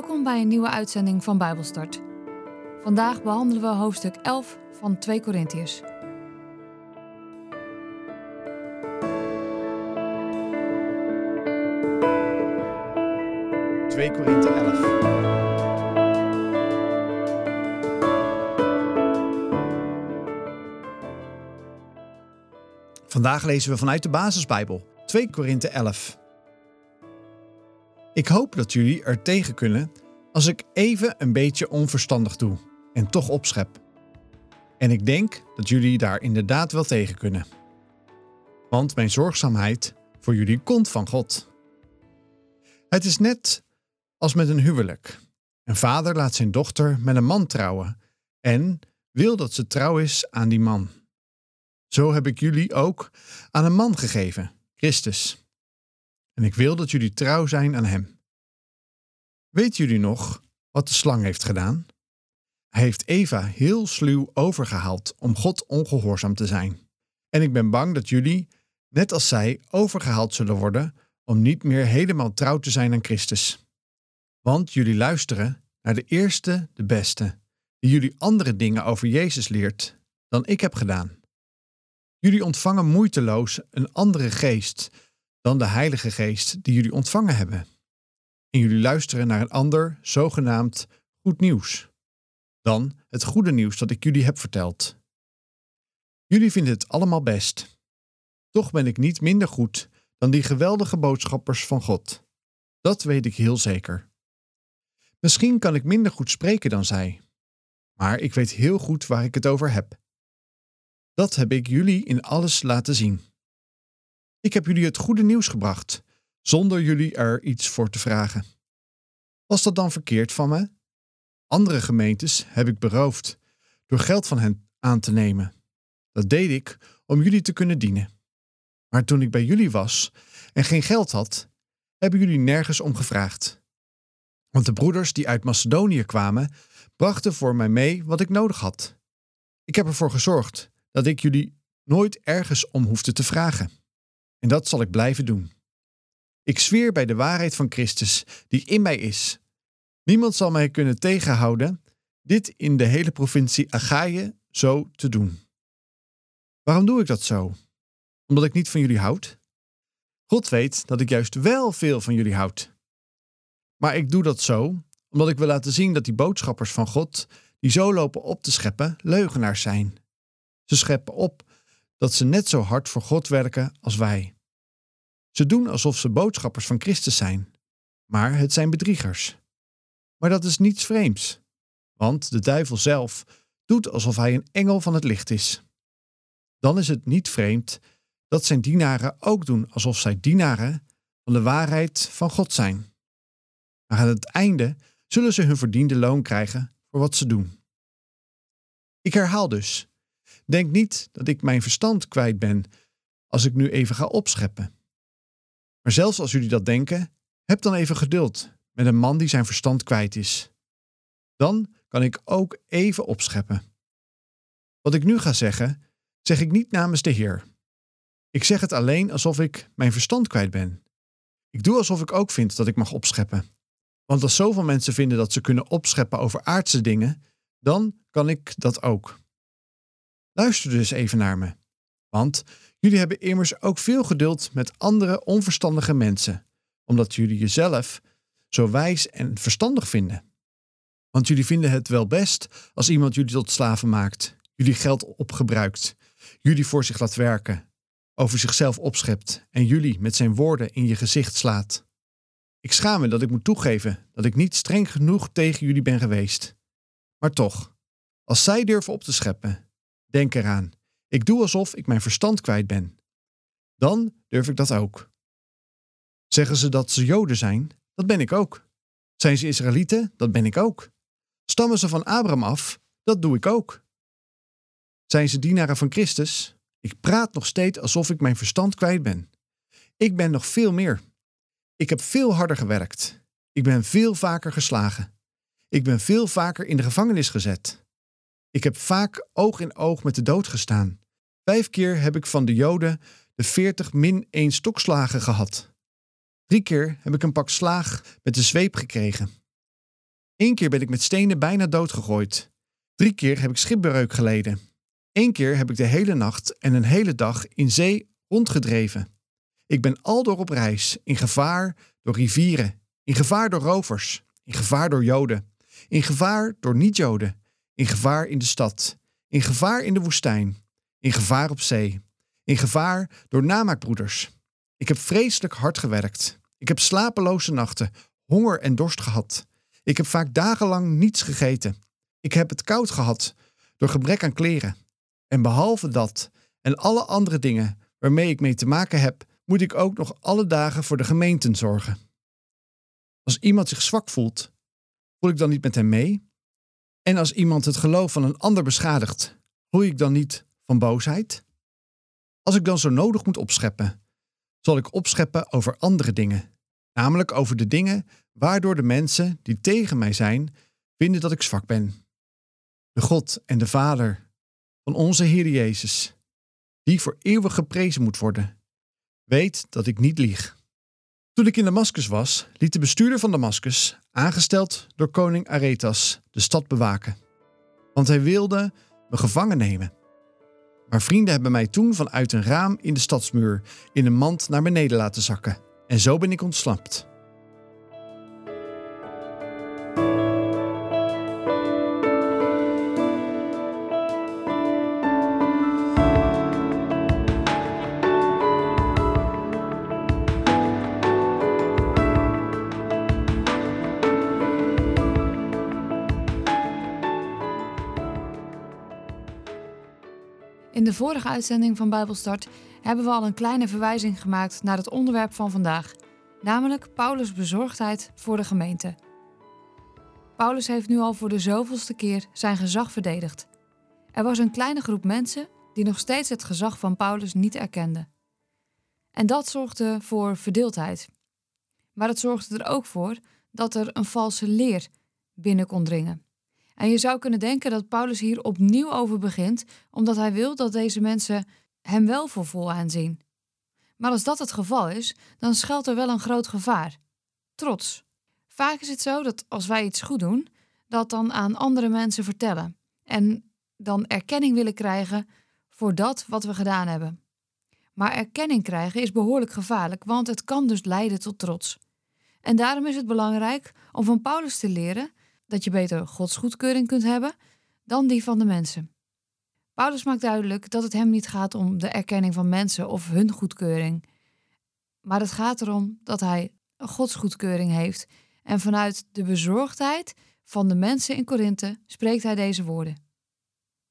Welkom bij een nieuwe uitzending van Bijbelstart. Vandaag behandelen we hoofdstuk 11 van 2 Korintiërs. Korinthe 11. Vandaag lezen we vanuit de basisbijbel 2 Korinthe 11. Ik hoop dat jullie er tegen kunnen als ik even een beetje onverstandig doe en toch opschep. En ik denk dat jullie daar inderdaad wel tegen kunnen. Want mijn zorgzaamheid voor jullie komt van God. Het is net als met een huwelijk. Een vader laat zijn dochter met een man trouwen en wil dat ze trouw is aan die man. Zo heb ik jullie ook aan een man gegeven, Christus. En ik wil dat jullie trouw zijn aan hem. Weet jullie nog wat de slang heeft gedaan? Hij heeft Eva heel sluw overgehaald om God ongehoorzaam te zijn. En ik ben bang dat jullie, net als zij, overgehaald zullen worden om niet meer helemaal trouw te zijn aan Christus. Want jullie luisteren naar de eerste, de beste, die jullie andere dingen over Jezus leert dan ik heb gedaan. Jullie ontvangen moeiteloos een andere geest dan de Heilige Geest die jullie ontvangen hebben. En jullie luisteren naar een ander, zogenaamd goed nieuws. Dan het goede nieuws dat ik jullie heb verteld. Jullie vinden het allemaal best. Toch ben ik niet minder goed dan die geweldige boodschappers van God. Dat weet ik heel zeker. Misschien kan ik minder goed spreken dan zij, maar ik weet heel goed waar ik het over heb. Dat heb ik jullie in alles laten zien. Ik heb jullie het goede nieuws gebracht, zonder jullie er iets voor te vragen. Was dat dan verkeerd van me? Andere gemeentes heb ik beroofd door geld van hen aan te nemen. Dat deed ik om jullie te kunnen dienen. Maar toen ik bij jullie was en geen geld had, hebben jullie nergens om gevraagd. Want de broeders die uit Macedonië kwamen, brachten voor mij mee wat ik nodig had. Ik heb ervoor gezorgd dat ik jullie nooit ergens om hoefde te vragen. En dat zal ik blijven doen. Ik zweer bij de waarheid van Christus, die in mij is. Niemand zal mij kunnen tegenhouden dit in de hele provincie Achaïe zo te doen. Waarom doe ik dat zo? Omdat ik niet van jullie houd? God weet dat ik juist wel veel van jullie houd. Maar ik doe dat zo omdat ik wil laten zien dat die boodschappers van God, die zo lopen op te scheppen, leugenaars zijn. Ze scheppen op dat ze net zo hard voor God werken als wij. Ze doen alsof ze boodschappers van Christus zijn, maar het zijn bedriegers. Maar dat is niets vreemds, want de duivel zelf doet alsof hij een engel van het licht is. Dan is het niet vreemd dat zijn dienaren ook doen alsof zij dienaren van de waarheid van God zijn. Maar aan het einde zullen ze hun verdiende loon krijgen voor wat ze doen. Ik herhaal dus: denk niet dat ik mijn verstand kwijt ben als ik nu even ga opscheppen. Maar zelfs als jullie dat denken, heb dan even geduld met een man die zijn verstand kwijt is. Dan kan ik ook even opscheppen. Wat ik nu ga zeggen, zeg ik niet namens de Heer. Ik zeg het alleen alsof ik mijn verstand kwijt ben. Ik doe alsof ik ook vind dat ik mag opscheppen. Want als zoveel mensen vinden dat ze kunnen opscheppen over aardse dingen, dan kan ik dat ook. Luister dus even naar me. Want jullie hebben immers ook veel geduld met andere onverstandige mensen, omdat jullie jezelf zo wijs en verstandig vinden. Want jullie vinden het wel best als iemand jullie tot slaven maakt, jullie geld opgebruikt, jullie voor zich laat werken, over zichzelf opschept en jullie met zijn woorden in je gezicht slaat. Ik schaam me dat ik moet toegeven dat ik niet streng genoeg tegen jullie ben geweest. Maar toch, als zij durven op te scheppen, denk eraan. Ik doe alsof ik mijn verstand kwijt ben. Dan durf ik dat ook. Zeggen ze dat ze Joden zijn? Dat ben ik ook. Zijn ze Israëlieten? Dat ben ik ook. Stammen ze van Abraham af? Dat doe ik ook. Zijn ze dienaren van Christus? Ik praat nog steeds alsof ik mijn verstand kwijt ben. Ik ben nog veel meer. Ik heb veel harder gewerkt. Ik ben veel vaker geslagen. Ik ben veel vaker in de gevangenis gezet. Ik heb vaak oog in oog met de dood gestaan. Vijf keer heb ik van de Joden de veertig min één stokslagen gehad. Drie keer heb ik een pak slaag met de zweep gekregen. Eén keer ben ik met stenen bijna doodgegooid. Drie keer heb ik schipbreuk geleden. Eén keer heb ik de hele nacht en een hele dag in zee rondgedreven. Ik ben aldoor op reis, in gevaar door rivieren, in gevaar door rovers, in gevaar door Joden, in gevaar door niet-Joden, in gevaar in de stad, in gevaar in de woestijn, in gevaar op zee, in gevaar door namaakbroeders. Ik heb vreselijk hard gewerkt. Ik heb slapeloze nachten, honger en dorst gehad. Ik heb vaak dagenlang niets gegeten. Ik heb het koud gehad door gebrek aan kleren. En behalve dat en alle andere dingen waarmee ik mee te maken heb, moet ik ook nog alle dagen voor de gemeenten zorgen. Als iemand zich zwak voelt, voel ik dan niet met hem mee? En als iemand het geloof van een ander beschadigt, groei ik dan niet van boosheid? Als ik dan zo nodig moet opscheppen, zal ik opscheppen over andere dingen, namelijk over de dingen waardoor de mensen die tegen mij zijn, vinden dat ik zwak ben. De God en de Vader van onze Heer Jezus, die voor eeuwig geprezen moet worden, weet dat ik niet lieg. Toen ik in Damascus was, liet de bestuurder van Damascus, aangesteld door koning Aretas, de stad bewaken. Want hij wilde me gevangen nemen. Maar vrienden hebben mij toen vanuit een raam in de stadsmuur in een mand naar beneden laten zakken. En zo ben ik ontsnapt. Vorige uitzending van Bijbelstart hebben we al een kleine verwijzing gemaakt naar het onderwerp van vandaag, namelijk Paulus' bezorgdheid voor de gemeente. Paulus heeft nu al voor de zoveelste keer zijn gezag verdedigd. Er was een kleine groep mensen die nog steeds het gezag van Paulus niet erkende. En dat zorgde voor verdeeldheid. Maar het zorgde er ook voor dat er een valse leer binnen kon dringen. En je zou kunnen denken dat Paulus hier opnieuw over begint, omdat hij wil dat deze mensen hem wel voor vol aanzien. Maar als dat het geval is, dan schuilt er wel een groot gevaar: trots. Vaak is het zo dat als wij iets goed doen, dat dan aan andere mensen vertellen en dan erkenning willen krijgen voor dat wat we gedaan hebben. Maar erkenning krijgen is behoorlijk gevaarlijk, want het kan dus leiden tot trots. En daarom is het belangrijk om van Paulus te leren dat je beter Gods goedkeuring kunt hebben dan die van de mensen. Paulus maakt duidelijk dat het hem niet gaat om de erkenning van mensen of hun goedkeuring, maar het gaat erom dat hij Gods goedkeuring heeft en vanuit de bezorgdheid van de mensen in Korinthe spreekt hij deze woorden.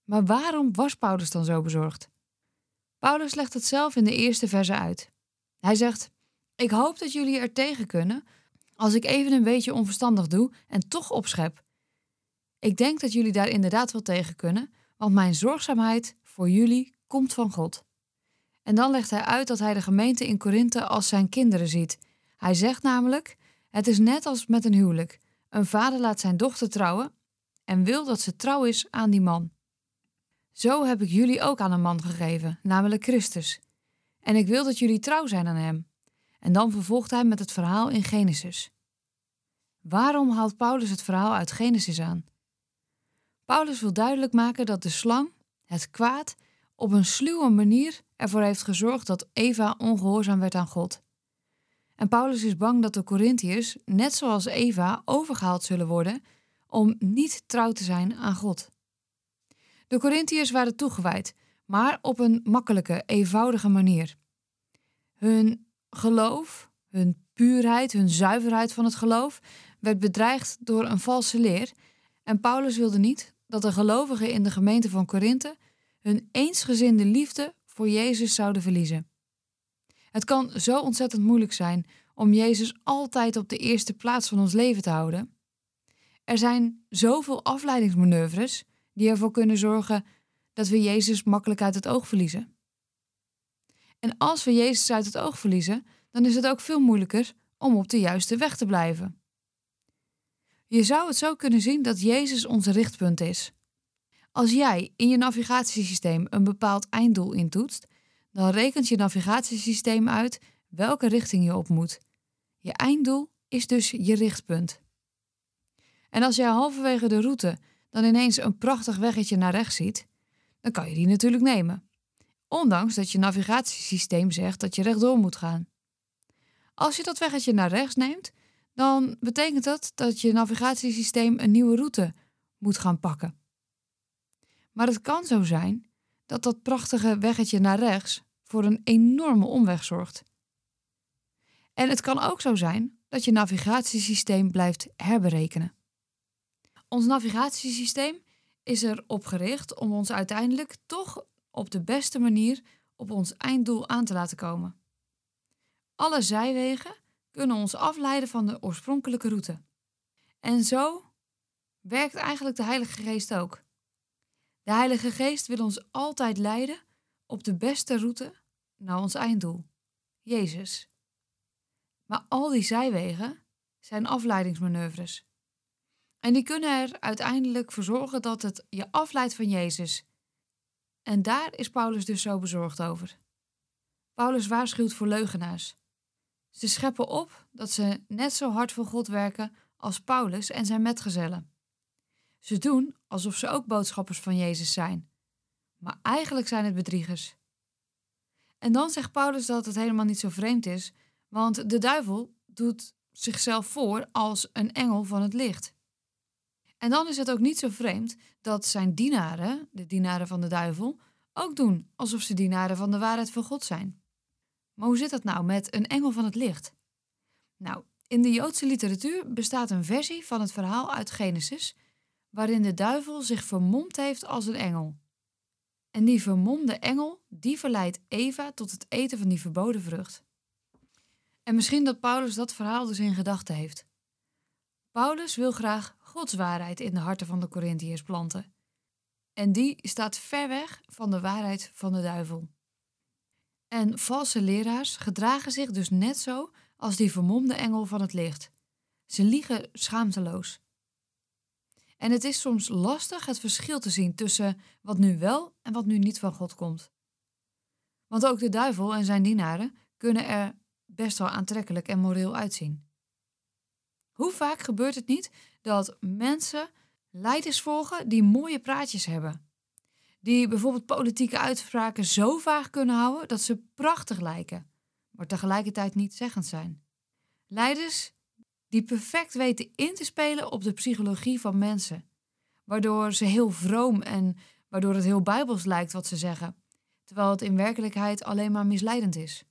Maar waarom was Paulus dan zo bezorgd? Paulus legt het zelf in de eerste verse uit. Hij zegt: Ik hoop dat jullie er tegen kunnen als ik even een beetje onverstandig doe en toch opschep. Ik denk dat jullie daar inderdaad wel tegen kunnen, want mijn zorgzaamheid voor jullie komt van God. En dan legt hij uit dat hij de gemeente in Korinthe als zijn kinderen ziet. Hij zegt namelijk: Het is net als met een huwelijk. Een vader laat zijn dochter trouwen en wil dat ze trouw is aan die man. Zo heb ik jullie ook aan een man gegeven, namelijk Christus. En ik wil dat jullie trouw zijn aan hem. En dan vervolgt hij met het verhaal in Genesis. Waarom haalt Paulus het verhaal uit Genesis aan? Paulus wil duidelijk maken dat de slang, het kwaad, op een sluwe manier ervoor heeft gezorgd dat Eva ongehoorzaam werd aan God. En Paulus is bang dat de Corinthiërs, net zoals Eva, overgehaald zullen worden om niet trouw te zijn aan God. De Corinthiërs waren toegewijd, maar op een makkelijke, eenvoudige manier. Hun geloof, hun puurheid, hun zuiverheid van het geloof, werd bedreigd door een valse leer. En Paulus wilde niet dat de gelovigen in de gemeente van Korinthe hun eensgezinde liefde voor Jezus zouden verliezen. Het kan zo ontzettend moeilijk zijn om Jezus altijd op de eerste plaats van ons leven te houden. Er zijn zoveel afleidingsmanoeuvres die ervoor kunnen zorgen dat we Jezus makkelijk uit het oog verliezen. En als we Jezus uit het oog verliezen, dan is het ook veel moeilijker om op de juiste weg te blijven. Je zou het zo kunnen zien dat Jezus ons richtpunt is. Als jij in je navigatiesysteem een bepaald einddoel intoetst, dan rekent je navigatiesysteem uit welke richting je op moet. Je einddoel is dus je richtpunt. En als jij halverwege de route dan ineens een prachtig weggetje naar rechts ziet, dan kan je die natuurlijk nemen. Ondanks dat je navigatiesysteem zegt dat je rechtdoor moet gaan. Als je dat weggetje naar rechts neemt, dan betekent dat dat je navigatiesysteem een nieuwe route moet gaan pakken. Maar het kan zo zijn dat dat prachtige weggetje naar rechts voor een enorme omweg zorgt. En het kan ook zo zijn dat je navigatiesysteem blijft herberekenen. Ons navigatiesysteem is erop gericht om ons uiteindelijk toch op de beste manier op ons einddoel aan te laten komen. Alle zijwegen kunnen ons afleiden van de oorspronkelijke route. En zo werkt eigenlijk de Heilige Geest ook. De Heilige Geest wil ons altijd leiden op de beste route naar ons einddoel, Jezus. Maar al die zijwegen zijn afleidingsmanoeuvres. En die kunnen er uiteindelijk voor zorgen dat het je afleidt van Jezus. En daar is Paulus dus zo bezorgd over. Paulus waarschuwt voor leugenaars. Ze scheppen op dat ze net zo hard voor God werken als Paulus en zijn metgezellen. Ze doen alsof ze ook boodschappers van Jezus zijn, maar eigenlijk zijn het bedriegers. En dan zegt Paulus dat het helemaal niet zo vreemd is, want de duivel doet zichzelf voor als een engel van het licht. En dan is het ook niet zo vreemd dat zijn dienaren, de dienaren van de duivel, ook doen alsof ze dienaren van de waarheid van God zijn. Maar hoe zit dat nou met een engel van het licht? Nou, in de Joodse literatuur bestaat een versie van het verhaal uit Genesis, waarin de duivel zich vermomd heeft als een engel. En die vermomde engel, die verleidt Eva tot het eten van die verboden vrucht. En misschien dat Paulus dat verhaal dus in gedachten heeft. Paulus wil graag Gods waarheid in de harten van de Corinthiërs planten. En die staat ver weg van de waarheid van de duivel. En valse leraars gedragen zich dus net zo als die vermomde engel van het licht. Ze liegen schaamteloos. En het is soms lastig het verschil te zien tussen wat nu wel en wat nu niet van God komt. Want ook de duivel en zijn dienaren kunnen er best wel aantrekkelijk en moreel uitzien. Hoe vaak gebeurt het niet dat mensen leiders volgen die mooie praatjes hebben? Die bijvoorbeeld politieke uitspraken zo vaag kunnen houden dat ze prachtig lijken, maar tegelijkertijd niet zeggend zijn. Leiders die perfect weten in te spelen op de psychologie van mensen, waardoor ze heel vroom en waardoor het heel bijbels lijkt wat ze zeggen, terwijl het in werkelijkheid alleen maar misleidend is.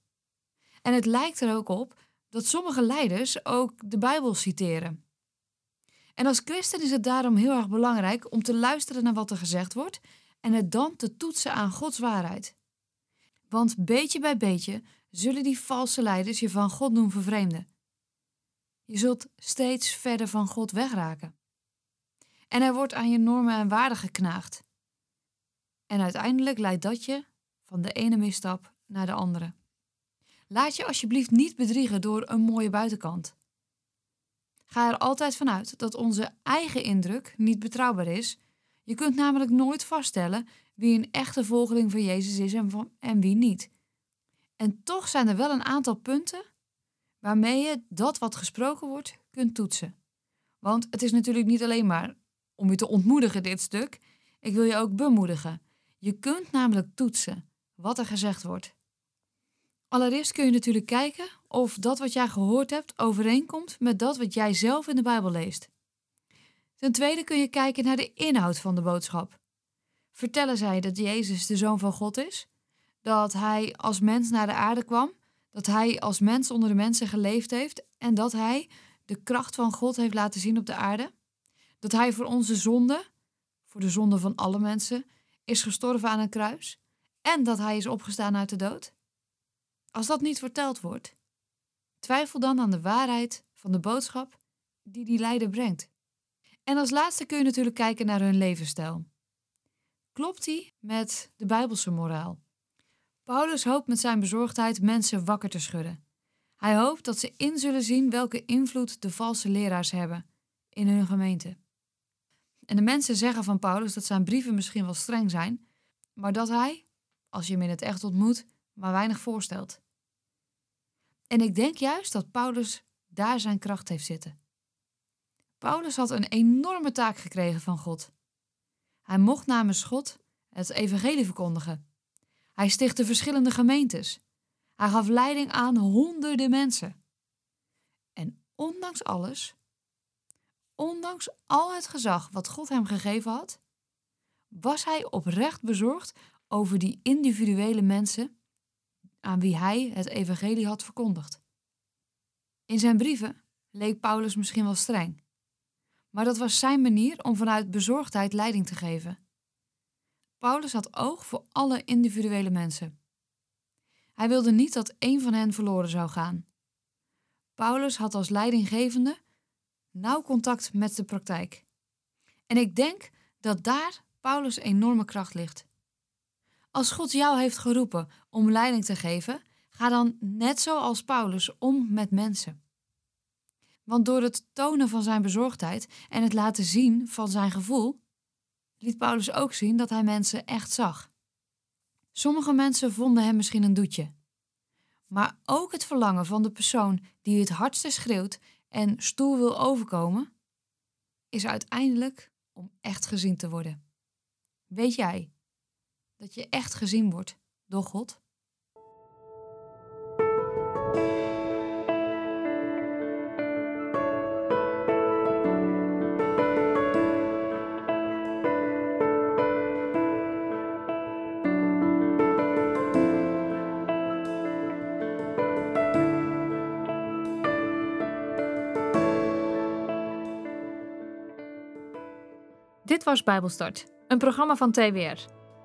En het lijkt er ook op dat sommige leiders ook de Bijbel citeren. En als christen is het daarom heel erg belangrijk om te luisteren naar wat er gezegd wordt en het dan te toetsen aan Gods waarheid. Want beetje bij beetje zullen die valse leiders je van God doen vervreemden. Je zult steeds verder van God wegraken. En er wordt aan je normen en waarden geknaagd. En uiteindelijk leidt dat je van de ene misstap naar de andere. Laat je alsjeblieft niet bedriegen door een mooie buitenkant. Ga er altijd vanuit dat onze eigen indruk niet betrouwbaar is. Je kunt namelijk nooit vaststellen wie een echte volgeling van Jezus is en, en wie niet. En toch zijn er wel een aantal punten waarmee je dat wat gesproken wordt kunt toetsen. Want het is natuurlijk niet alleen maar om je te ontmoedigen, dit stuk. Ik wil je ook bemoedigen. Je kunt namelijk toetsen wat er gezegd wordt. Allereerst kun je natuurlijk kijken of dat wat jij gehoord hebt overeenkomt met dat wat jij zelf in de Bijbel leest. Ten tweede kun je kijken naar de inhoud van de boodschap. Vertellen zij dat Jezus de Zoon van God is? Dat Hij als mens naar de aarde kwam? Dat Hij als mens onder de mensen geleefd heeft en dat Hij de kracht van God heeft laten zien op de aarde? Dat Hij voor onze zonde, voor de zonde van alle mensen, is gestorven aan een kruis? En dat Hij is opgestaan uit de dood? Als dat niet verteld wordt, twijfel dan aan de waarheid van de boodschap die die leider brengt. En als laatste kun je natuurlijk kijken naar hun levensstijl. Klopt die met de Bijbelse moraal? Paulus hoopt met zijn bezorgdheid mensen wakker te schudden. Hij hoopt dat ze in zullen zien welke invloed de valse leraars hebben in hun gemeente. En de mensen zeggen van Paulus dat zijn brieven misschien wel streng zijn, maar dat hij, als je hem in het echt ontmoet, maar weinig voorstelt. En ik denk juist dat Paulus daar zijn kracht heeft zitten. Paulus had een enorme taak gekregen van God. Hij mocht namens God het evangelie verkondigen. Hij stichtte verschillende gemeentes. Hij gaf leiding aan honderden mensen. En ondanks alles, ondanks al het gezag wat God hem gegeven had, was hij oprecht bezorgd over die individuele mensen aan wie hij het evangelie had verkondigd. In zijn brieven leek Paulus misschien wel streng, maar dat was zijn manier om vanuit bezorgdheid leiding te geven. Paulus had oog voor alle individuele mensen. Hij wilde niet dat één van hen verloren zou gaan. Paulus had als leidinggevende nauw contact met de praktijk. En ik denk dat daar Paulus' enorme kracht ligt. Als God jou heeft geroepen om leiding te geven, ga dan net zoals Paulus om met mensen. Want door het tonen van zijn bezorgdheid en het laten zien van zijn gevoel, liet Paulus ook zien dat hij mensen echt zag. Sommige mensen vonden hem misschien een doetje. Maar ook het verlangen van de persoon die het hardste schreeuwt en stoel wil overkomen, is uiteindelijk om echt gezien te worden. Weet jij dat je echt gezien wordt door God? Dit was Bijbelstart, een programma van TWR.